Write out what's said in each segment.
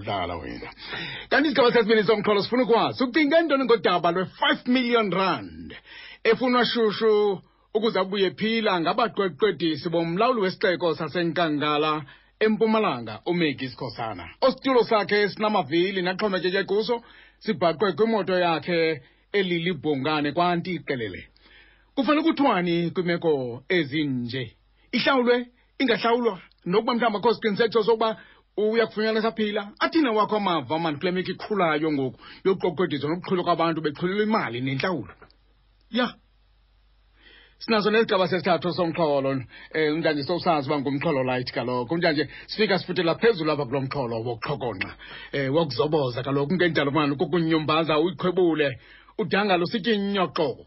dlala wena kanti isigaba sesibini somxholo sifuna ukwazi ucinga ntoni ngodaba lwe-five million rand efunwa shushu ukuze abuye phila ngabaqweqwedisi bomlawuli wesixeko sasenkangala empumalanga umegi sikhosana ositulo sakhe sinamavili naxhomekeke kuso sibhaqwe kwimoto yakhe elilibhongane kwanti iqelele kufanele kuthiwani kwimeko ezinje ihlawulwe ingahlawulwa nokuba mhlawumbi akho siqinisekiso sokuba uya kufunyanwa saphila athina wakho amava mani kule meko ikhulayo ngoku yokuqoqodiswa nokuxhulwa kwabantu bexhulelwa imali nentlawulo ya sinaso nesigaba sesithathu somxholo um eh, umntanje sowusazi uba ngumxholo light kaloku umntanje sifika sifutela phezulu apha kulo mxholo wokuxhokonxa um wokuzoboza kaloku into enjalo mani kukunyumbaza uyiqhwebule udangalo sitye nyoxoko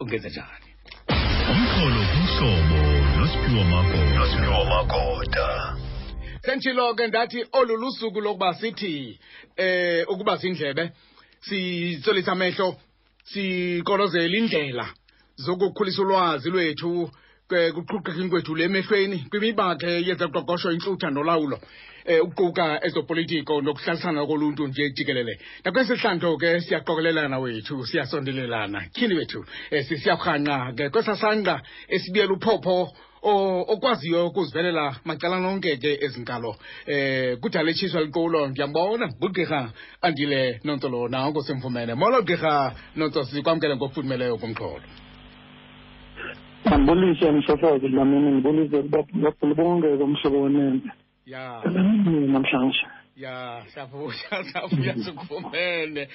ungenza njani umxholo kumhlobo nosphiwo magoda senditshilo ke ndathi olu lusuku lokuba sithi eh ukuba zindlebe sitsolisa amehlo sikolozela indlela zokukhulisa ulwazi lwethu ke kuquqeka inkwethu le mehlweni kwimibakhe yezoqoqosho intlutha nolawulo um ukuquka ezopolitiko nokuhlalisana koluntu nje jikelele nakwesi hlandlo ke siyaqokelelana wethu siyasondelelana tyhini wethu um sisiyarhanqa ke kwesasangqa esibiyela uphopho okwaziyo ukuzivelela macala nonke ke ezinkalo eh kudala etshiso liqulo ndiyambona ngugqirha andile nonto lona ngosemfumene molo gqirha nonto sikwamkele ngokufudumeleyo kumxholo mandibulise msasazi lamini ndibulise kubaphulaphula bonke komhlobo wenene ya namhlanje ya siyavuya siyavuya sikuvumele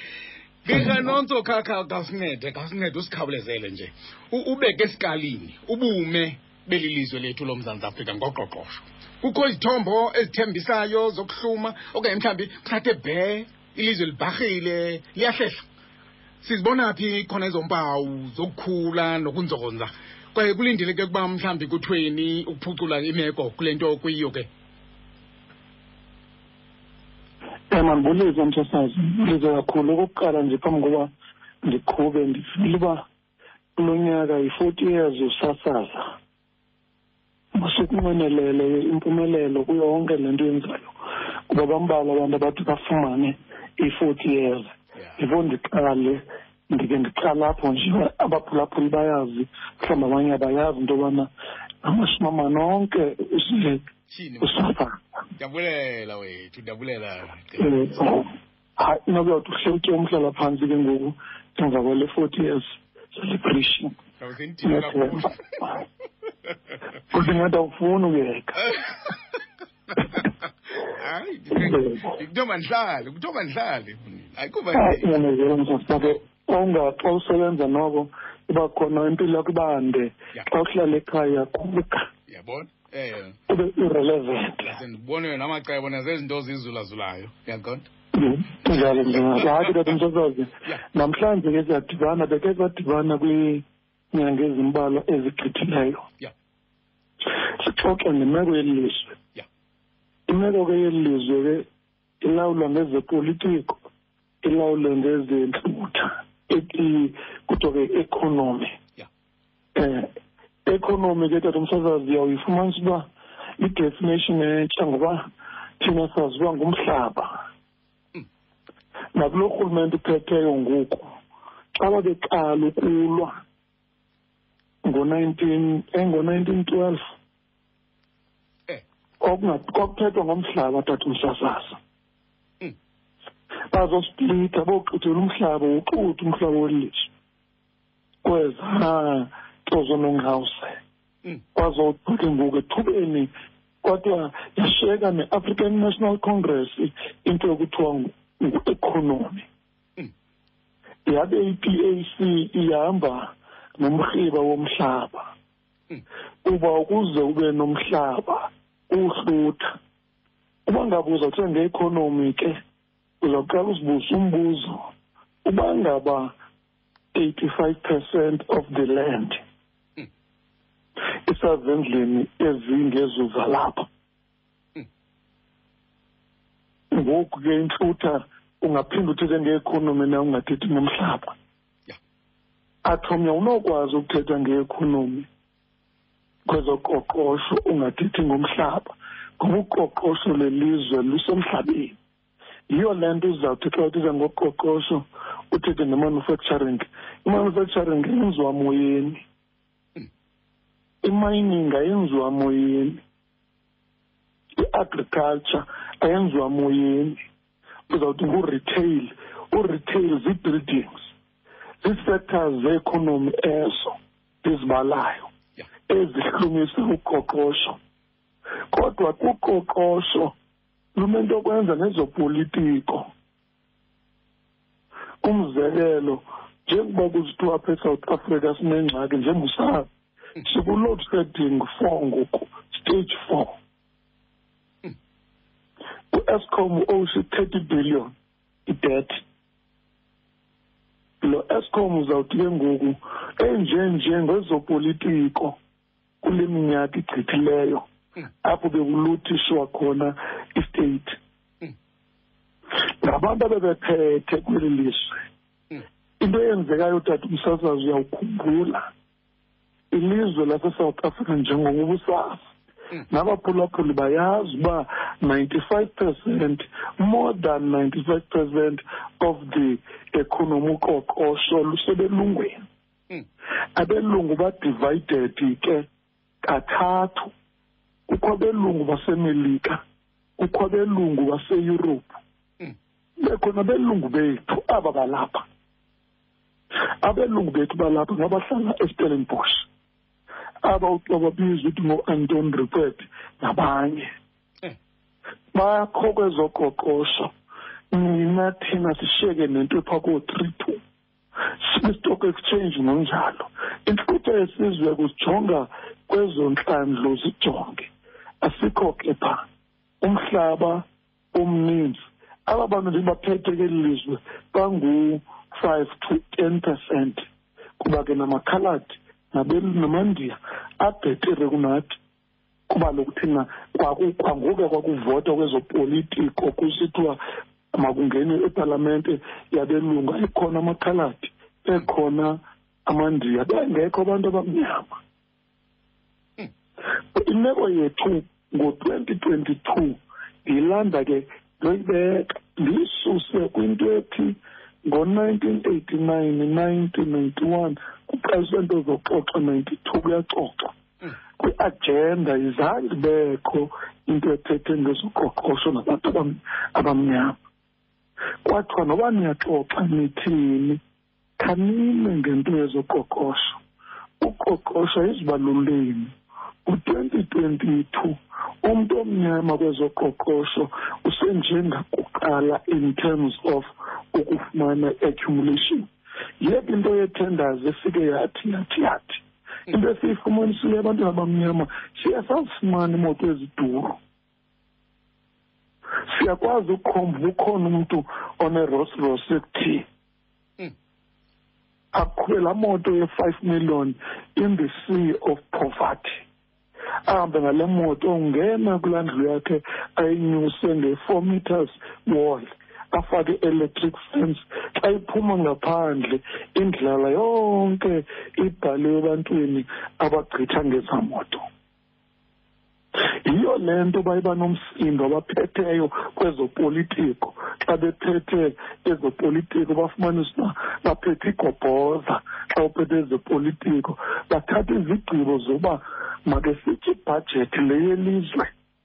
ngenxa nonso khakha kasincede kasincede usikhawulezele nje ubeke esikalini ubume beli lizwe lethu lomzantsi afrika ngoqoqosho kukho izithombo ezithembisayo zokuhluma okanye mhlawumbi kuthathe bhe ilizwe libharhile liyahlehla sizibona phi khona ezo mpawu zokukhula nokunzonza kwaye kulindeleke ukuba mhlawumbi kuthweni ukuphucula imeko kule nto kuyiyo ke mandibulise mthosazi ndize kakhulu okokuqala nje phambi koba ndiqhube ndifile uba kulo nyaka yi-forty years usasaza masukunqwenelele impumelelo kuyo yonke le nto yenzayo kuba bambalwa abantu abathi bafumane i-forty years yifo ndiqale ndike ndiqala apho nje abaphulaphuli bayazi mhlawumbi abanye abayazi into yobana amashumi amane onke usileku usafa ndiyabulela wethu ndiyabulela eh, oh. hayi inokuyawuthi uhlewutye umhlala phantsi ke ngoku emva kwale forty years celebration kodwa ingathi awufuni ukuyeka hayi kuthiwa mandlale kuthiwa mandlale ayikuba unga xa usebenza noko iba khona impilo yakho iba nde xa uhlala ekhaya khupha yabona um ube irelevant ndibone namacebo nazezinto zizulazulayo yaqonda njalo ndingahlathi kati msasazi namhlanje ke siyadibana beke sadibana kwiinyanga ezimbalwa ezigqithileyo sixoxa ngemeko yeli lizwe imeko ke yeli lizwe ke ilawulwa ngezepolitiko ilawulwe ngezentlutha ethi kuthiwa ke economy um economy ke tata umsasazi uyawuyifumanisa uba i-definition entsha ngoba thina sazi uba ngumhlaba hmm. nakulo rhulumente uphetheyo ngoku xa babeqala ukulwa ngo-nineteen engo-nineteen twelve eh. kwakuthethwa ngomhlaba tata umsasasa hmm. bazosplitha bowuxuthela umhlaba woxuthi umhlaba weliso kweza tozonongqawuse hmm. kwazothi ke ngoku ethubeni kodwa yashiyeka ne-african national congress into yokuthiwa ngu-economy hmm. yabe i-p a c ihamba nomrhiba womhlaba hmm. kuba ukuze ube nomhlaba uwuhlutha uba ngaba uzawuthiwa ngeekhonomi ke uzawuqala uzibuza umbuzo uba ngaba 85 percent of the land hmm. isazendlini ezingezuza lapha hmm. ngoku ke intlutha ungaphinde uthethe ngeekhonomi na ungathethi nomhlaba athomya unokwazi ukuthetha ngeekhonomi kwezoqoqosho ungathethi ngomhlaba ngoba uqoqosho lelizwe lusemhlabeni yiyo le nto uzawuthi xa uthetha ngoqoqosho uthethe ngemanufacturing imanufacturing yenziwa moyeni imining ayenziwa moyeni i-agriculture ayenziwa moyeni uzawuthi ngu-retail u-retail zii-buildings zii-sectors zeekhonomi ezo ndizibalayo ezihlumisa uqoqosho kodwa kuqoqosho lunento okwenza nezopolitiko umzekelo njengoba kuzithiwa apha esouth africa sinengxaki njengosazi siku-load shedding four ngoku stage four u-escom owusho i-thirty billion i-debt lo escom uzawuthi ke ngoku enjenje ngezopolitiko kule minyaka igqithileyo hmm. apho bekuluthiswa khona istate hmm. ngabantu abebephethe kweli lizwe hmm. into eyenzekayo tata umsasazi uyawukhumbula ilizwe lasesouth africa njengoba ubusazi hmm. nabaphulaphuli bayazi uba 95 percent more than 95 percent of the economy uqoqosho lusebelungwini hmm. abelungu badivided ke kathathu kukho abelungu basemelika kukho abelungu baseyurophu hmm. bekhona abelungu bethu aba balapha abelungu bethu balapha ngabahlala estellenbosch aba babizwa ukuthi ngo-anton rupert nabanye eh. bakho kwezoqoqosho nina thina sishiyeke nento epha koo-three two kwi-stock exchange ngonjalo intlutha yesizwe kusijonga kwezo ntlandlo zijonge asikho ke phaa umhlaba omninzi aba bantu ndibaphethe keli lizwe bangu-five to ten percent kuba ke namakhaladi namandiya abhetere kunathi kuba lokuthina kwangokuya kwakuvota kwezopolitiko kusithiwa makungene epalamente yabelunga ekhona amakhaladi ekhona amandiya bengekho abantu abamnyama hmm. imeko yethu ngo-twenty twenty-two ndiyilanda ke ndoyibeka ndiyisuse kwinto ethi ngo-nineteen eighty-nine nineteen ninety-one kuqaliswe nto zoxoxa ninety-two kuyaxoxa hmm. kwi-ajenda izange ibekho into ethethe ngezoqoqosho nabantu abamnyama kwathiwa noba niyaxoxa nithini Khanime ngento yezoqoqosho. Uqoqosho izibaluleni. Ku-2022 umntu omnyama kwezoqoqosho usenjengakuqala in terms of ukufumana accumulation yep into yetenders efike yathi yathi yathi hmm. into esiyifumanisile ebantwini abamnyama siye sazifumana imoto eziduru siyakwazi ukukhomba ukhona umntu one-ross ross ekuthini mm. aqhube laa moto ye-five million in the sea of poverty ahambe ngale moto ungena kulaa ndlu yakhe ayinyuse nge-four meters wall afake electric fence xa iphuma ngaphandle indlala yonke ibhaliwe ebantwini abagqitha ngezaa moto yiyo le nto bayiba nomsindo abaphetheyo kwezopolitiko xa bephethe ezopolitiko bafumanisa uba baphethe igobhoza xa uphethe ezopolitiko bathatha izigqibo zoba makesithi ibhajethi le yelizwe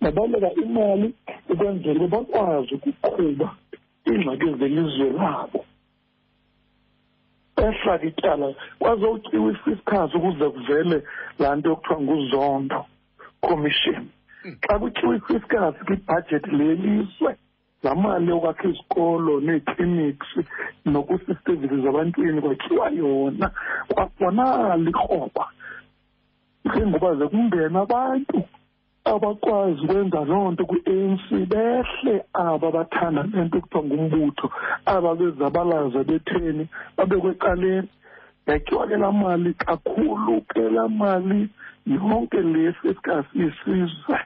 babaleka imali ukwenzele bakwazi ukuqhuba iingxaki zelizwe labo ehlaka ityala kwazowutyiwa i-fiscus ukuze kuvele laa nto yokuthiwa nguzondo commission xa kuthiwa i-fiscus kwibhajethi lelizwe laa mali yokwakha izikolo nee-clinics nokusistevizi zabantwini kwakhiwa yona kwakona likroba njengoba ze kungena abantu abakwazi ukwenza loo nto kwi-anc behle aba bathanda le nto kuthiwa ngumbutho aba bezabalaza betheni babekwe eqaleni yatyiwa ke laa mali kakhulu ke laa mali yonke lesi sikasisizwe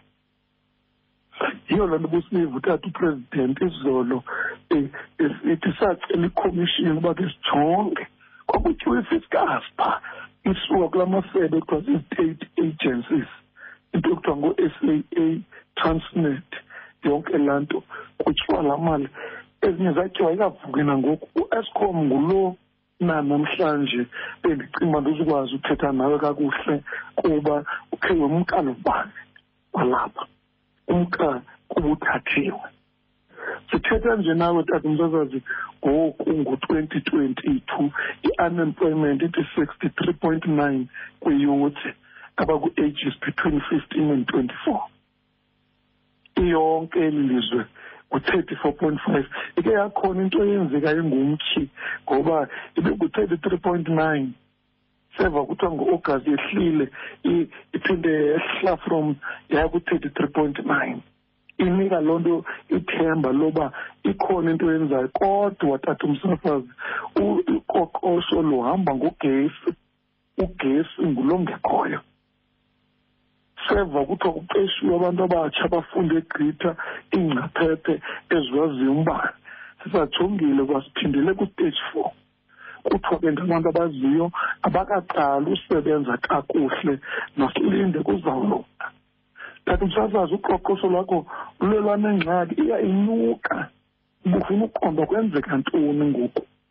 yiyo loo nto busiva utata upresident izolo e, e, ithi sacela ikhomishini ukuba ke sijonge kwakuthiwa i-fiscas pha isuka kula masebe kuthiwa zii-state agencies into ekuthiwa ngo-s a a transnet yonke laa nto kutyiwa laa mali ezinye zatyiwa ikavuke nangoku uescom ngulo na namhlanje bendicinga uba ndizokwazi uthetha nawe kakuhle kuba ukhe wemkani ubani walapha umkani kuba uthathiwe sithetha nje nawe tata msasazi ngoku ngo-twenty twenty-two i-unemployment ithi sixty three point nine kwiyouth abaku-ages between fifteen and twenty-four iyonke eli lizwe ngu-thirty four point five ike yakhona into eyenzeka ingumtyhi ngoba ibingu-thirty three point nine seva kuthiwa ngu-august yehlile iphinde yehla from yaya ku-thirty three point nine inika loo nto ithemba loba ikhona into yenzayo kodwa tata umsafazi uqoqosho luhamba ngogesi ugesi ngulongekhoyo seva kuthiwa kuqeshiwe abantu abatsha abafunde gqitha iingcaphephe eziwaziyo umbane sisajongile kwasiphindele kwi-stage four kuthiwa ke ngabantu abaziyo abakaqali usebenza kakuhle masilinde kuzawulunga kanti msasazi uqoqosho lwakho lulelwanengxaki iya inyuka ubufuna uqonda kwenzeka ntoni ngoku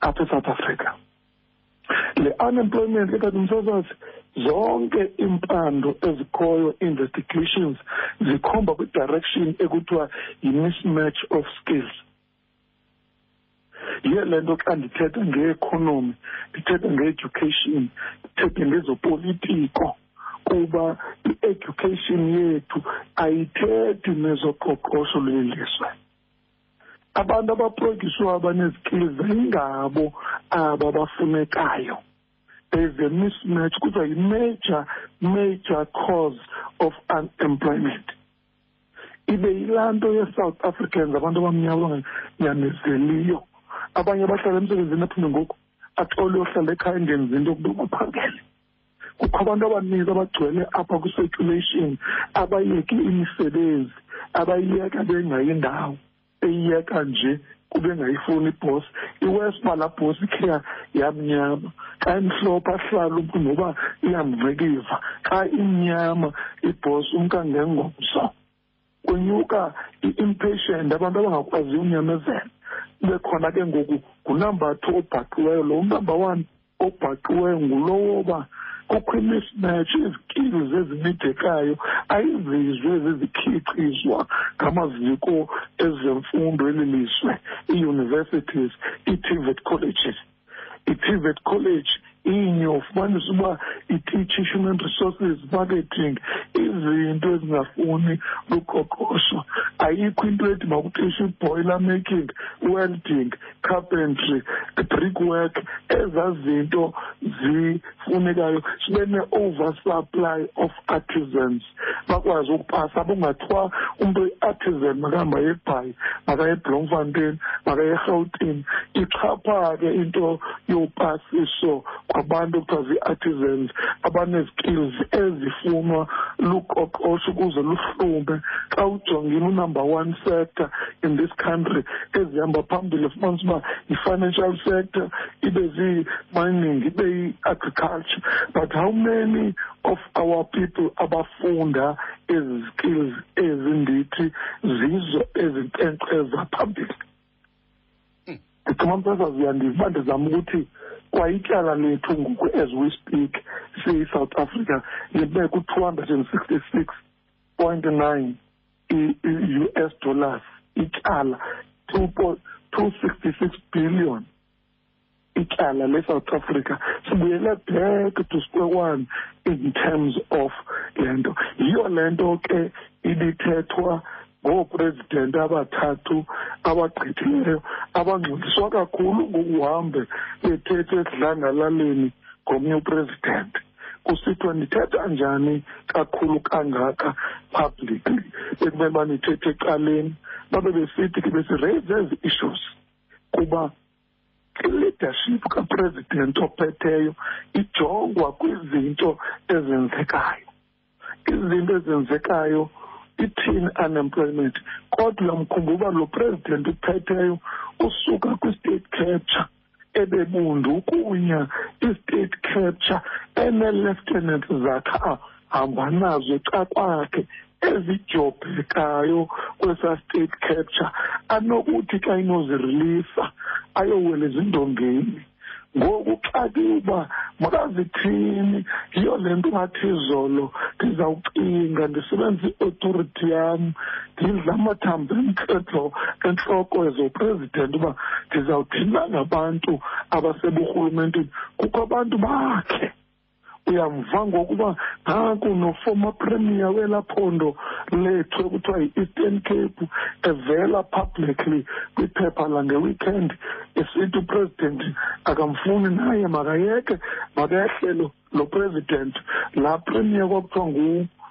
apha esouth africa le unemployment ke tata msasazi zonke iimpando ezikhoyo investigations zikhomba kwidirection ekuthiwa yi-mismatch of skills yiyo le nto xa ndithetha ngeekhonomi ndithetha nge-education ndithethe ngezopolitiko kuba i-education yethu ayithethi nezoqoqosho lwelizwe abantu abaprojuswa abanezikili zingabo aba bafunekayo there's a mismatch kuthiwa yi-major major cause of unemployment ibe yilaa nto ye-south africans abantu abamnyama banganyamezeliyo abanye abahlala emsebenzini aphinde ngoku athole ohlala ekhaya engenzi into yokuba baphangele kukho abantu abaninzi abagcwele apha kwi-circulation abayeke imisebenzi abayiyeka bengayi ndawo eyiyeka nje kube ngayifuni ibhosi iwesi uba laa bhosi ikhiya yamnyama xa imhlophe ahlala umntu noba iyamngcikiva xa imnyama ibhosi umntu angengomso kwenyuka i-impatient abantu abangakwaziyo unyamezela kube khona ke ngoku ngunumber two obhaqiweyo lo number one obhaqiweyo ngulowo uba kukho imismatch izikills ezimidekayo ayizizwe zizikhiqizwa ngamaziko ezemfundo eli lizwe ii-universities ii-tivet colleges i-pivot college inyo ufumanisa uba i-teach human resources marketing izinto ezingafuni luqoqosho ayikho into ethi makuthisha i-boiler making welding carpentry brick work ezaa zinto zifunekayo sibe ne-oversupply of artisans bakwazi ukupasa bungathiwa umntu oyi-artisan makahamba yebhayi makaye eblomfontein makaye erhawutini ixhapha ke into yopasiso kwabantu okuthiwa zii-artisans abanezikills ezifunwa luqoqosho ukuze luhlume xa ujongile unumber one sector in this country ezihamba phambili fumanisa uba yi-financial sector ibe zii-mining ibe yi-agriculture but how many of our people abafunda ezi skills ezi ndithi zizo ezinkcenkceza phambili hmm. ndicima msasazi uyandiva ndizama ukuthi kwayityala lethu ngoku as we speak siyi-south africa libe ku-two hundred and sixty six point nine i-u s dollars ityala two sixty six billion ityala le-south africa sibuyele back to square one in terms of le nto yiyo le nto ke ibithethwa ngooprezidenti abathathu abagqithileyo abangxoliswa kakhulu ngokuhambe bethethe esidlangalaleni ngomnye uprezidenti kusithiwa nithetha njani kakhulu kangaka publicly bekumele uba nithethe ecaleni babe besithi ke besiraise ezi issues kuba i-leadership kapresident ophetheyo ijongwa kwizinto ezenzekayo izinto ezenzekayo ithini unemployment kodwa mkhumba uba lo president uphetheyo usuka kwi-state capture ebebundu kunya i-state capture ene-lieutenant zakhe hamba nazo xa kwakhe ezijobhekayo kwesaa state capture anokuthi xa inozirilisa ayowela ezindongeni ngoku xa kuba makazithini yiyo le nto ungathi izolo ndizawucinga ndisebenzisa i-authority yam ndidla amathambo emthetho entloko ezopresident uba ndizawuthina ngabantu abaseburhulumenteni kukho abantu bakhe uyamva ngokuba nanku noformer premier welaa phondo lethu ekuthiwa yi-eastern cape evela publicly kwiphepha langeweekend esithi upresident akamfuni naye makayeke makehlelo lo president laa premier kwakuthiwa ngu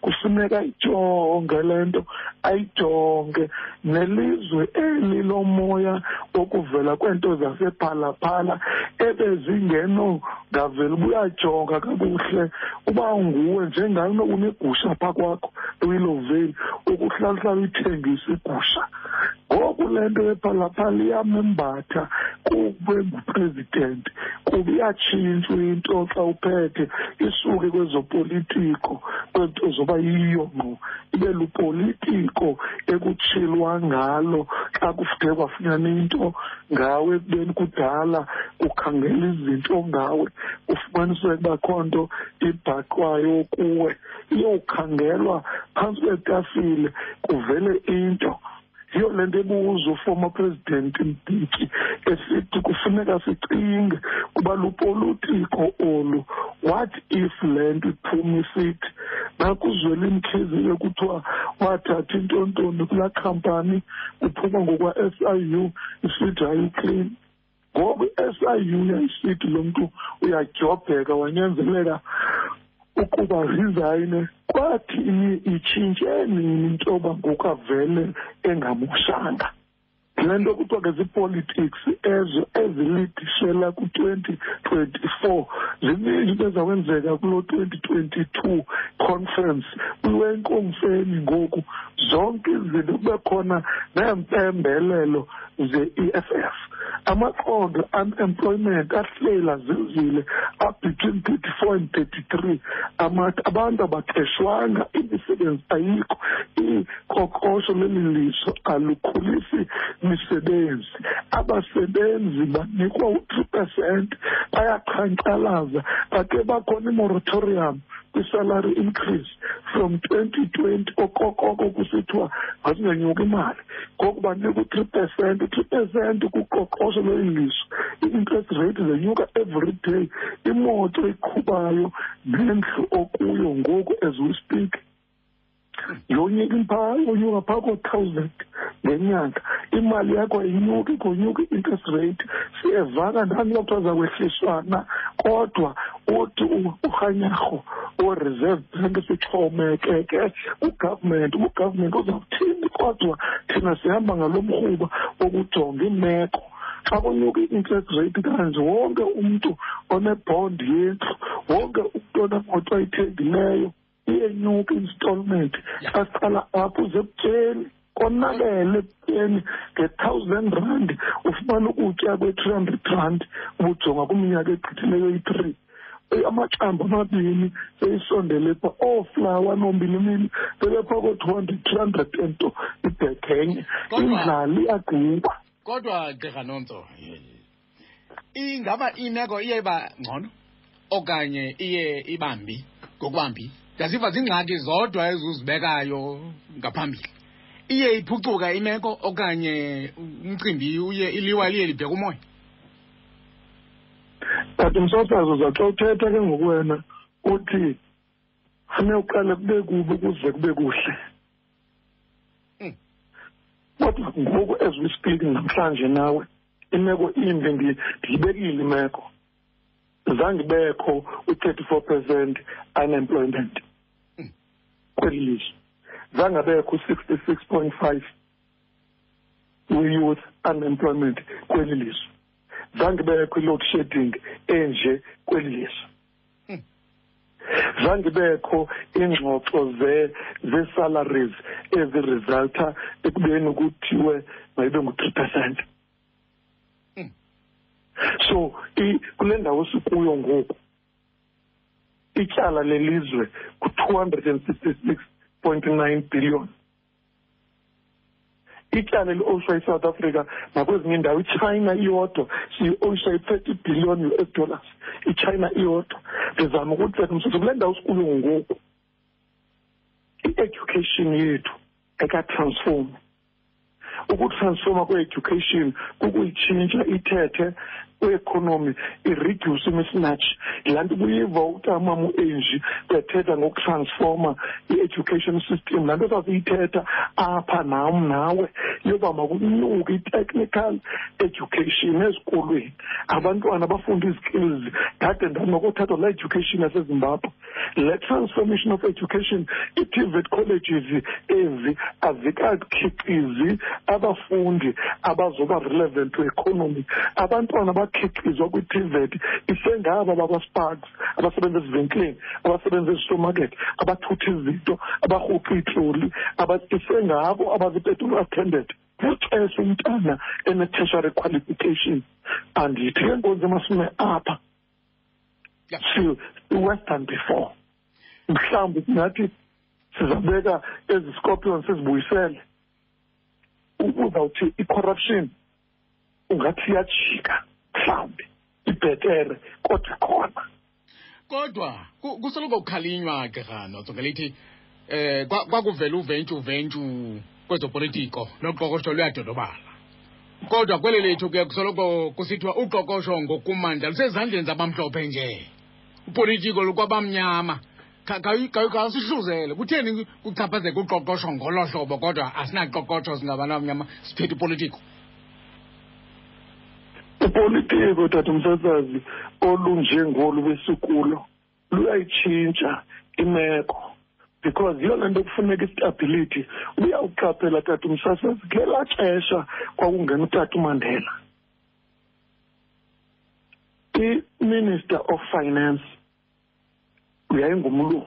kufuneka ayijonge le nto ayijonge nelizwe eli lomoya wokuvela kweento zasephalaphala ebezingeno ngaveli buyajonga kakuhle uba nguwe njengam unegusha phaa kwakho uyiloveli ukuhlala uhlala uyithengisa igusha ngoku le nto yephalaphala iyamembatha kuba engupresident kuba iyatshintshwa into xa uphethe isuke kwezopolitiko kwento zoba yiyo ngqo ibe lupolitiko ekutshilwa ngalo xa kufude kwafunyana into ngawe ekubeni kudala ukhangela izinto ngawe ufumaniseke uba kho nto ibhaqwayo kuwe iyokhangelwa phantsi kwetafile kuvele into yiyo le nto ebuza uformer president mbhiki esithi kufuneka sicinge kuba lupolitiko olu what if le nto iphuma isithi nakuzwela imkhiziyo kuthiwa wathatha intontoni kulaa khampani kuphuma ngokwa-s i u isithi ayiklini ngoku esayuya isithi lo mntu uyadyobheka wanyanzeleka ukuba rizayine kwathi iye itshintshe nini into yoba ngoku avele engamoshanga le nto kuthiwa ke ziipolitics ezo ezilidishela ku-twenty twenty-four zininzi into ezakwenzeka kulo twenty twenty-two conference kwiwenkomfeni ngoku zonke izinto kube khona neempembelelo ze-EFF amaqondo unemployment ahlela zinzile abetween thirty four and thirty three abantu abaqeshwanga imisebenzi ayikho iqoqosho leli lizwe alukhulisi misebenzi abasebenzi banikwa u-three percent bayaqhankqalaza bake bakhona imoratorium kwi-salary increase from twenty twenty okokoko kusithiwa mazingenyuka imali ngokuba nika u-three percent u-three percent kuqoqosho lweli lizwe i-interest rate zenyuka every day imoto iqhubayo nendlu okuyo ngoku as we speak yonyuka phaa yonyuka phaa koo-thousand ngenyanga imali yakho inyuka ikonyuka i-interest rate siyevana ndani lokuthiwa zakwehliswana kodwa uthi urhanyarho oreserve bank sixhomekeke kugovernment ugovernment uzawuthini kodwa thina sihamba ngalo mrhuba wokujonga iimeko xa kunyuka i-interest rate kanje wonke umntu onebhondi yendlu wonke umntu onemoto ayithengileyo iyenyuka installment sasiqala apho uze ebutyeni konakele ebutyeni nge-thousand rand ufumana ukutya kwe-three hundred rand ubujonga kwiminyaka egqithileyo yi-three amaxamba amabini seyisondele pha ooflawa oh, nombilimili bebepha koo-two hundred three hundred ento ibhekenye indlali agquba kodwa gqirha nonto ingaba imeko iye iba ngcono okanye iye iba mbi ngokuba mbi ndaziva ziingxaki zodwa ezuzibekayo ngaphambili iye iphucuka imeko okanye umcimbi uye iliwa liye libheka umoya kanti msasazo zaxa uthetha ke ngoku wena uthi funeka uqale kube kubi ukuze kube kuhle hmm. kodwa ngoku as we speak namhlanje nawe imeko imbi ndiyibekile imeko zange ibekho u-thirty four percent unemployment hmm. kweli lizwe zange abekho u-sixty six point five we-youth unemployment kweli lizwe zange bebe kwi-load shedding enje kweli lizwe hmm. zange ibekho iingxoxo zee-salaries eziresulta ekubeni kuthiwe mayibe ngu-three percent hmm. so kule ndawo sikuyo ngoku ityala lelizwe ku-two hundred and sixty six point nine billion ityala eliowuswa isouth africa nakwezinye indawo ichina iyodwa siyiowuswa i-thirty billion u s dollars ichina iyodwa ndizama ukutseka umsitho kule ndawo sikuyo ngoku i-education yethu ekatransforma ukutransforma kwe-education kukuyitshintsha ithethe kweekonomi ireduce imisnatch laa nto buyiva utamam uenji bethetha ngokutransforma i-education system laa nto sasiyithetha apha nam nawe yoba makunyuke i-technical education ezikolweni abantwana bafunde izikills ndade ndanokothathwa laa education yasezimbabwe le transformation of education itivet colleges ezi azikakhiqizi abafundi abazoba relevant to economy abantwana bakhiqizwa kwitivet isengaba bakwasparks abasebenza ezivenkileni abasebenza ezisupermarket abathutha izinto abarhupha iitloli isengabo abazipetrol attendant kuxesha umntana ene-tertiary qualification andithi ke nkonzi emasume apha to the worse than before mhlawumbi singathi sizabeka ezi scorpion sizibuyisele uzawuthi i-corruption ungathi iyajika mhlawumbi ibhetere kodwa khona kodwa kusoloko kukhalinywa ke rhanotso ngelithi eh kwakuvela uventu ventu kwezopolitiko noqoqosho luyadodobala kodwa kweli lethu ke kusoloko kusithiwa uqoqosho ngokumandla lusezandleni zabamhlophe nje upolitiko lukwabamnyama khawusihluzele kutheni kuchaphazeka uqoqosho ngolo hlobo kodwa asinaqoqosho singabantu abamnyama siphethe upolitiko upolitiko tata umsasazi olunjengolu besikulo luyayitshintsha imeko because yiyona nto kufuneka istability uyawuqaphela tata umsasazi ngelaa xesha kwakungena utata umandela i-minister of finance yayingumlungu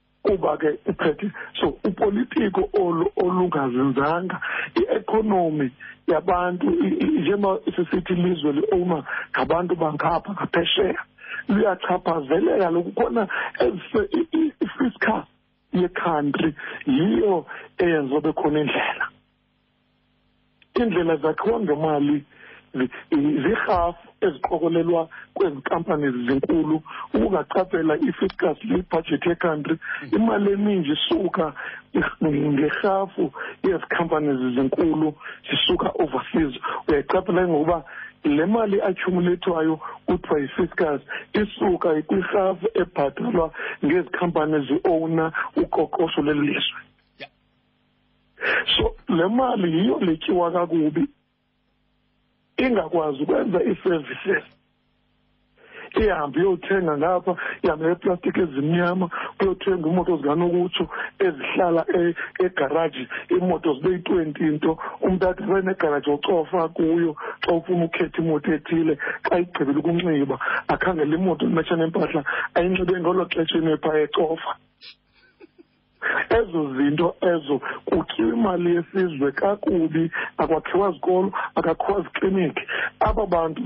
kuba ke uphethe so upolitiko olungazinzanga i-ekonomi yabantu njengoba sisithi ilizwe li-owna ngabantu bangapha ngaphesheya luyachaphazeleka lokukhona i-fiscal yekhantri yiyo eyenza obe khona indlela iindlela zakhiwa ngemali zirhafu eziqokolelwa kwezi nkampani zinkulu ukungachaphela i-fiscus libhajethi yecountry imali eninji isuka ngerhafu yezi companies zinkulu zisuka overseas uyayichaphela ngokuba le mali accumulethwayo kuthiwa yi-fiscus isuka kwirhafu ebhatalwa ngezi khampani zi-owna uqoqosho leli lizwe so le mali yiyo letyiwa kakubi ingakwazi ukwenza ii-services ihambe iyothenga ngapha ihambe eplastic ezimnyama kuyothenga imoto zikanokutsho ezihlala e, egaraji iimoto zibe yi-twenty into umntu athi abe negaraji ocofa kuyo xa ufuna ukukhetha imoto ethile xa igqibile ukunxiba akhangele imoto imetsha nempahla ayinxibe ngolo xesha inepha ecofa ezo zinto ezo kutyiwa imali yesizwe kakubi akwakhiwa zikolo akakhiwa zikliniki aba bantu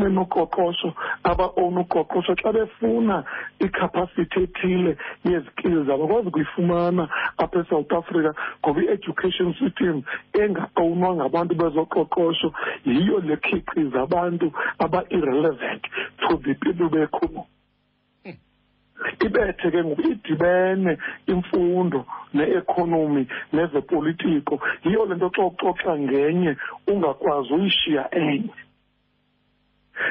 banoqoqosho aba-own uqoqosho xa befuna ikhapasithi ethile yezikili zabo kwazi kuyifumana apha esouth africa ngoba i-education system enga-ownwa ngabantu bezoqoqosho yiyo le khiqiza abantu aba-irrelevant to the people bekhulu ibethe ke ngoku idibene imfundo ne-ekonomi nezepolitiko yiyo le nto xoxoxa ngenye ungakwazi uyishiya enye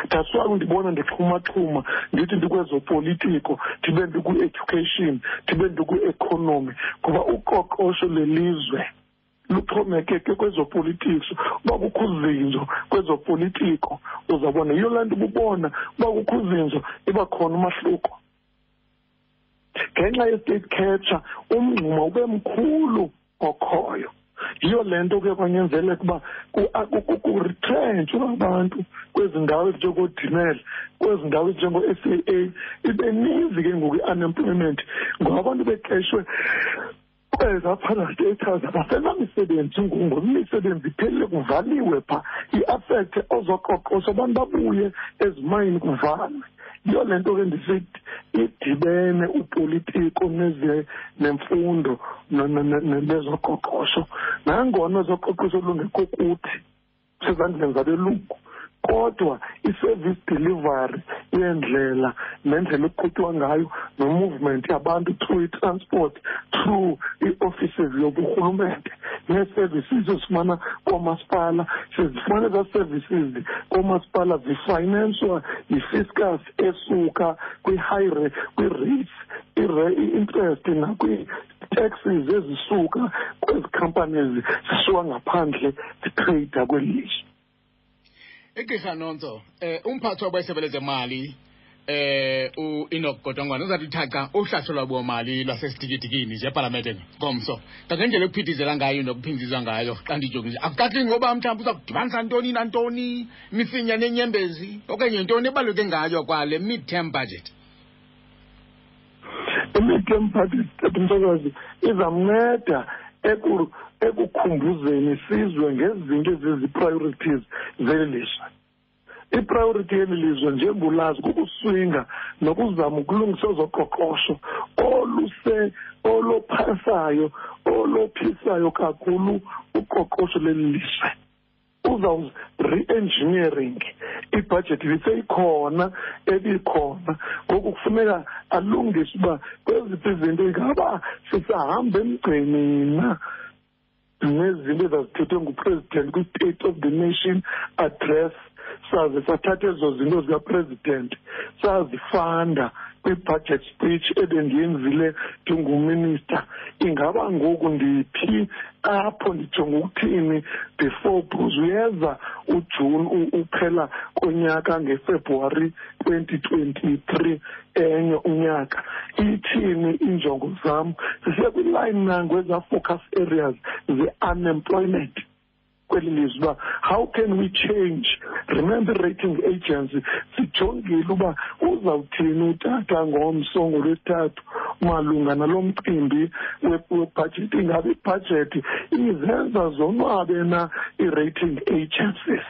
that's why undibona ndixhumaxhuma ndithi ndikwezopolitiko ndibe ndikwi-education ndibe ndikwi-economy ngoba uqoqosho lelizwe luxhomekeke kwezopolitics uba kukho uzinzo kwezopolitiko uzawubona yiyo laa nto ububona uba kukho uzinzo iba khona umahluko ngenxa ye-state capture umngxuma ube mkhulu okhoyo yiyo le nto kuye kwanyanzeleka uba kuretrenshwa abantu kwezi ndawo ezinjengoodimela kwezi ndawo ezinjengo-s a a ibe ninzi ke ngoku i-unemployment ngoba abantu beqeshwe kweza parastators abasenamisebenzi ngoku imisebenzi iphelile kuvaliwe pha iafekthe ozoqoqosho abantu babuye ezimayini kuvalwe yiyo le nto ke ndisithi idibene upolitiko nemfundo nezoqoqosho nangona zoqoqosho lungekho kuthi ezandleni zabelungu kodwa i-service delivery yendlela nendlela ekuqhutywa ngayo no-movement yabantu through i-transport through ii-offices yoburhulumente nee-services ezifumana koomasipala sizifumana ezaa services koomasipala zifinanswa yi-fiscus esuka kwi-high kwi-rates i-interest nakwi taxes ezisuka kwezi companies zisuka ngaphandle zitrade kweli lizwe igqirha nonso um eh, umphathi wabesebe lezemali eh uEnoch Godongwana uzathi uthaca uhlahlo lwabomali lwasesidikidikini nje epalamenteni ngomso kangendlela ekuphithizela ngayo nokuphindizwa ngayo qandijoki nje akucaci ngoba mhlawumbi uza kudibanisa ntoni nantoni imifinya nenyembezi okanye ntoni ebaluleke ngayo kwale mid-term budget imithi yomphathi msakazi izamnceda ekukhumbuzeni isizwe ngezinto ezizi-priorities zeli lizwe ipriority yeli lizwe njengulazi kukuswinga nokuzama ukulungisa ezoqoqosho oluse olophasayo olophisayo kakhulu uqoqosho leli lizwe uzawuz re-engineering ibhajethi ibiseyikhona ebikhona ngoku kufuneka alungise uba kweziphi izinto ingaba sisahamba emgceni na nezinto ezazithethwe ngupresident kwi-state of the nation address saze sathatha ezo zinto zikapresident sazifanda kwi-budget speech ebendiyenzile ndinguminister ingaba ngoku ndiphi apho ndijonga ukuthini before because uyeza ujune uphela konyaka ngefebruwari 2023 enye unyaka ithini iinjongo zam zisiya kwiline nango eza-focus areas ze-unemployment kweli lizwe uba how can we change remember rating agency sijongile uba uzawuthini utata ngomso ngolwethathu malunga nalo mcimbi webhajethi ingabe ibhajethi izenza zonwabe na i-rating agencies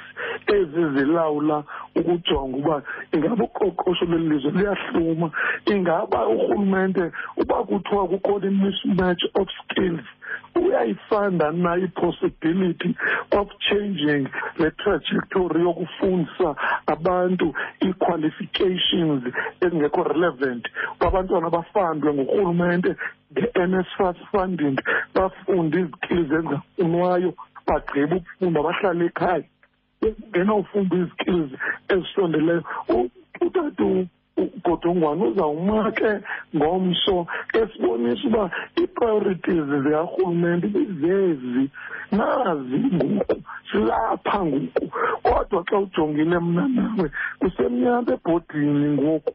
ezi zilawula ukujonga uba ingaba uqoqosho leli lizwe luyahluma ingaba urhulumente uba kuthiwa kukho i-mismatch of skills uyayifanda na i-possibility of changing le trajectory yokufundisa abantu ii-qualifications ezingekho relevant kwabantwana bafandwe ngurhulumente nge-nsfas funding bafunde izikili zengafunwayo bagqiba ukufunda bahlale ekhaya ungena ufunda izikilzi ezisondeleyo utata ugodongwane uzawuma ke ngomso esibonisa uba ii-priorities zikarhulumente bizezi nazi ngoku silapha ngoku kodwa xa ujongile mna nawe kusemnyama ebhodini ngoku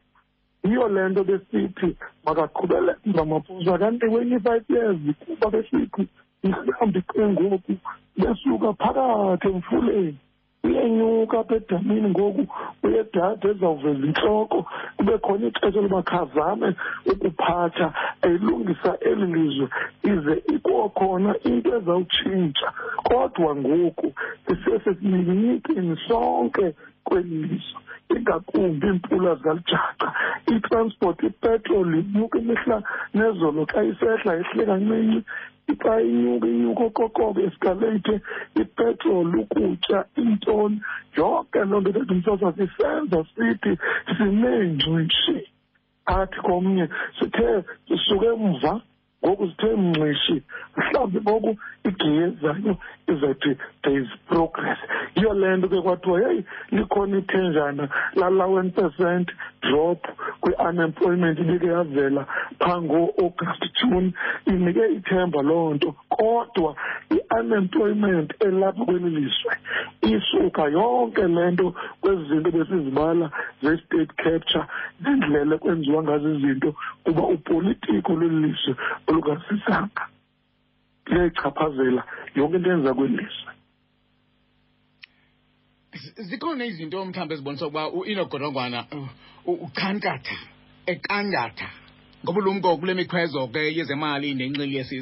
yiyo le nto besithi makaqhubele ndamaphoso kanti kwenye i-five years kuba besithi mhlawumbi ke ngoku besuka phakathi emfuleni uyenyuka apha edamini ngoku uyedade ezawuveza intloko kube khona ixesha loba khazame ukuphatha elungisa eli lizwe ize ikokhona into ezawutshintsha kodwa ngoku sisesesiyinikini sonke kweli lizwe ingakumbi iimpula zikalujaca itransport ipetroli inyuka imihla nezolo xa isehla ehle kancinci xa inyuka inyuka okokobe eskaleyithe ipetroli ukutya iintoni yonke loo nto ethi umsasazi isenza sithi sineengcwishi athi komnye sithe suke emva ngoku zithe mnxishi mhlawumbi ngoku igiye zayo izothi there is progress yiyo le nto ke kwathiwa heyi likhona ithenjana lalawen percent drop kwi-unemployment ibike yavela phaa ngo-august june inike ithemba loo nto kodwa i-unemployment elapha kweli lizwe isuka yonke le nto kwezi zinto besizibala ze-state capture nendlela ekwenziwa ngazo izinto kuba upolitiko lweli lizwe olungasisanga liyayichaphazela yonke into yenza kweli lizwe zikhona izinto mhlawumbi ezibonisa ukuba uinogodongwana uchankatha ekangatha ngobulumko kule mikhwezo ke yezemali nenxili yesizwe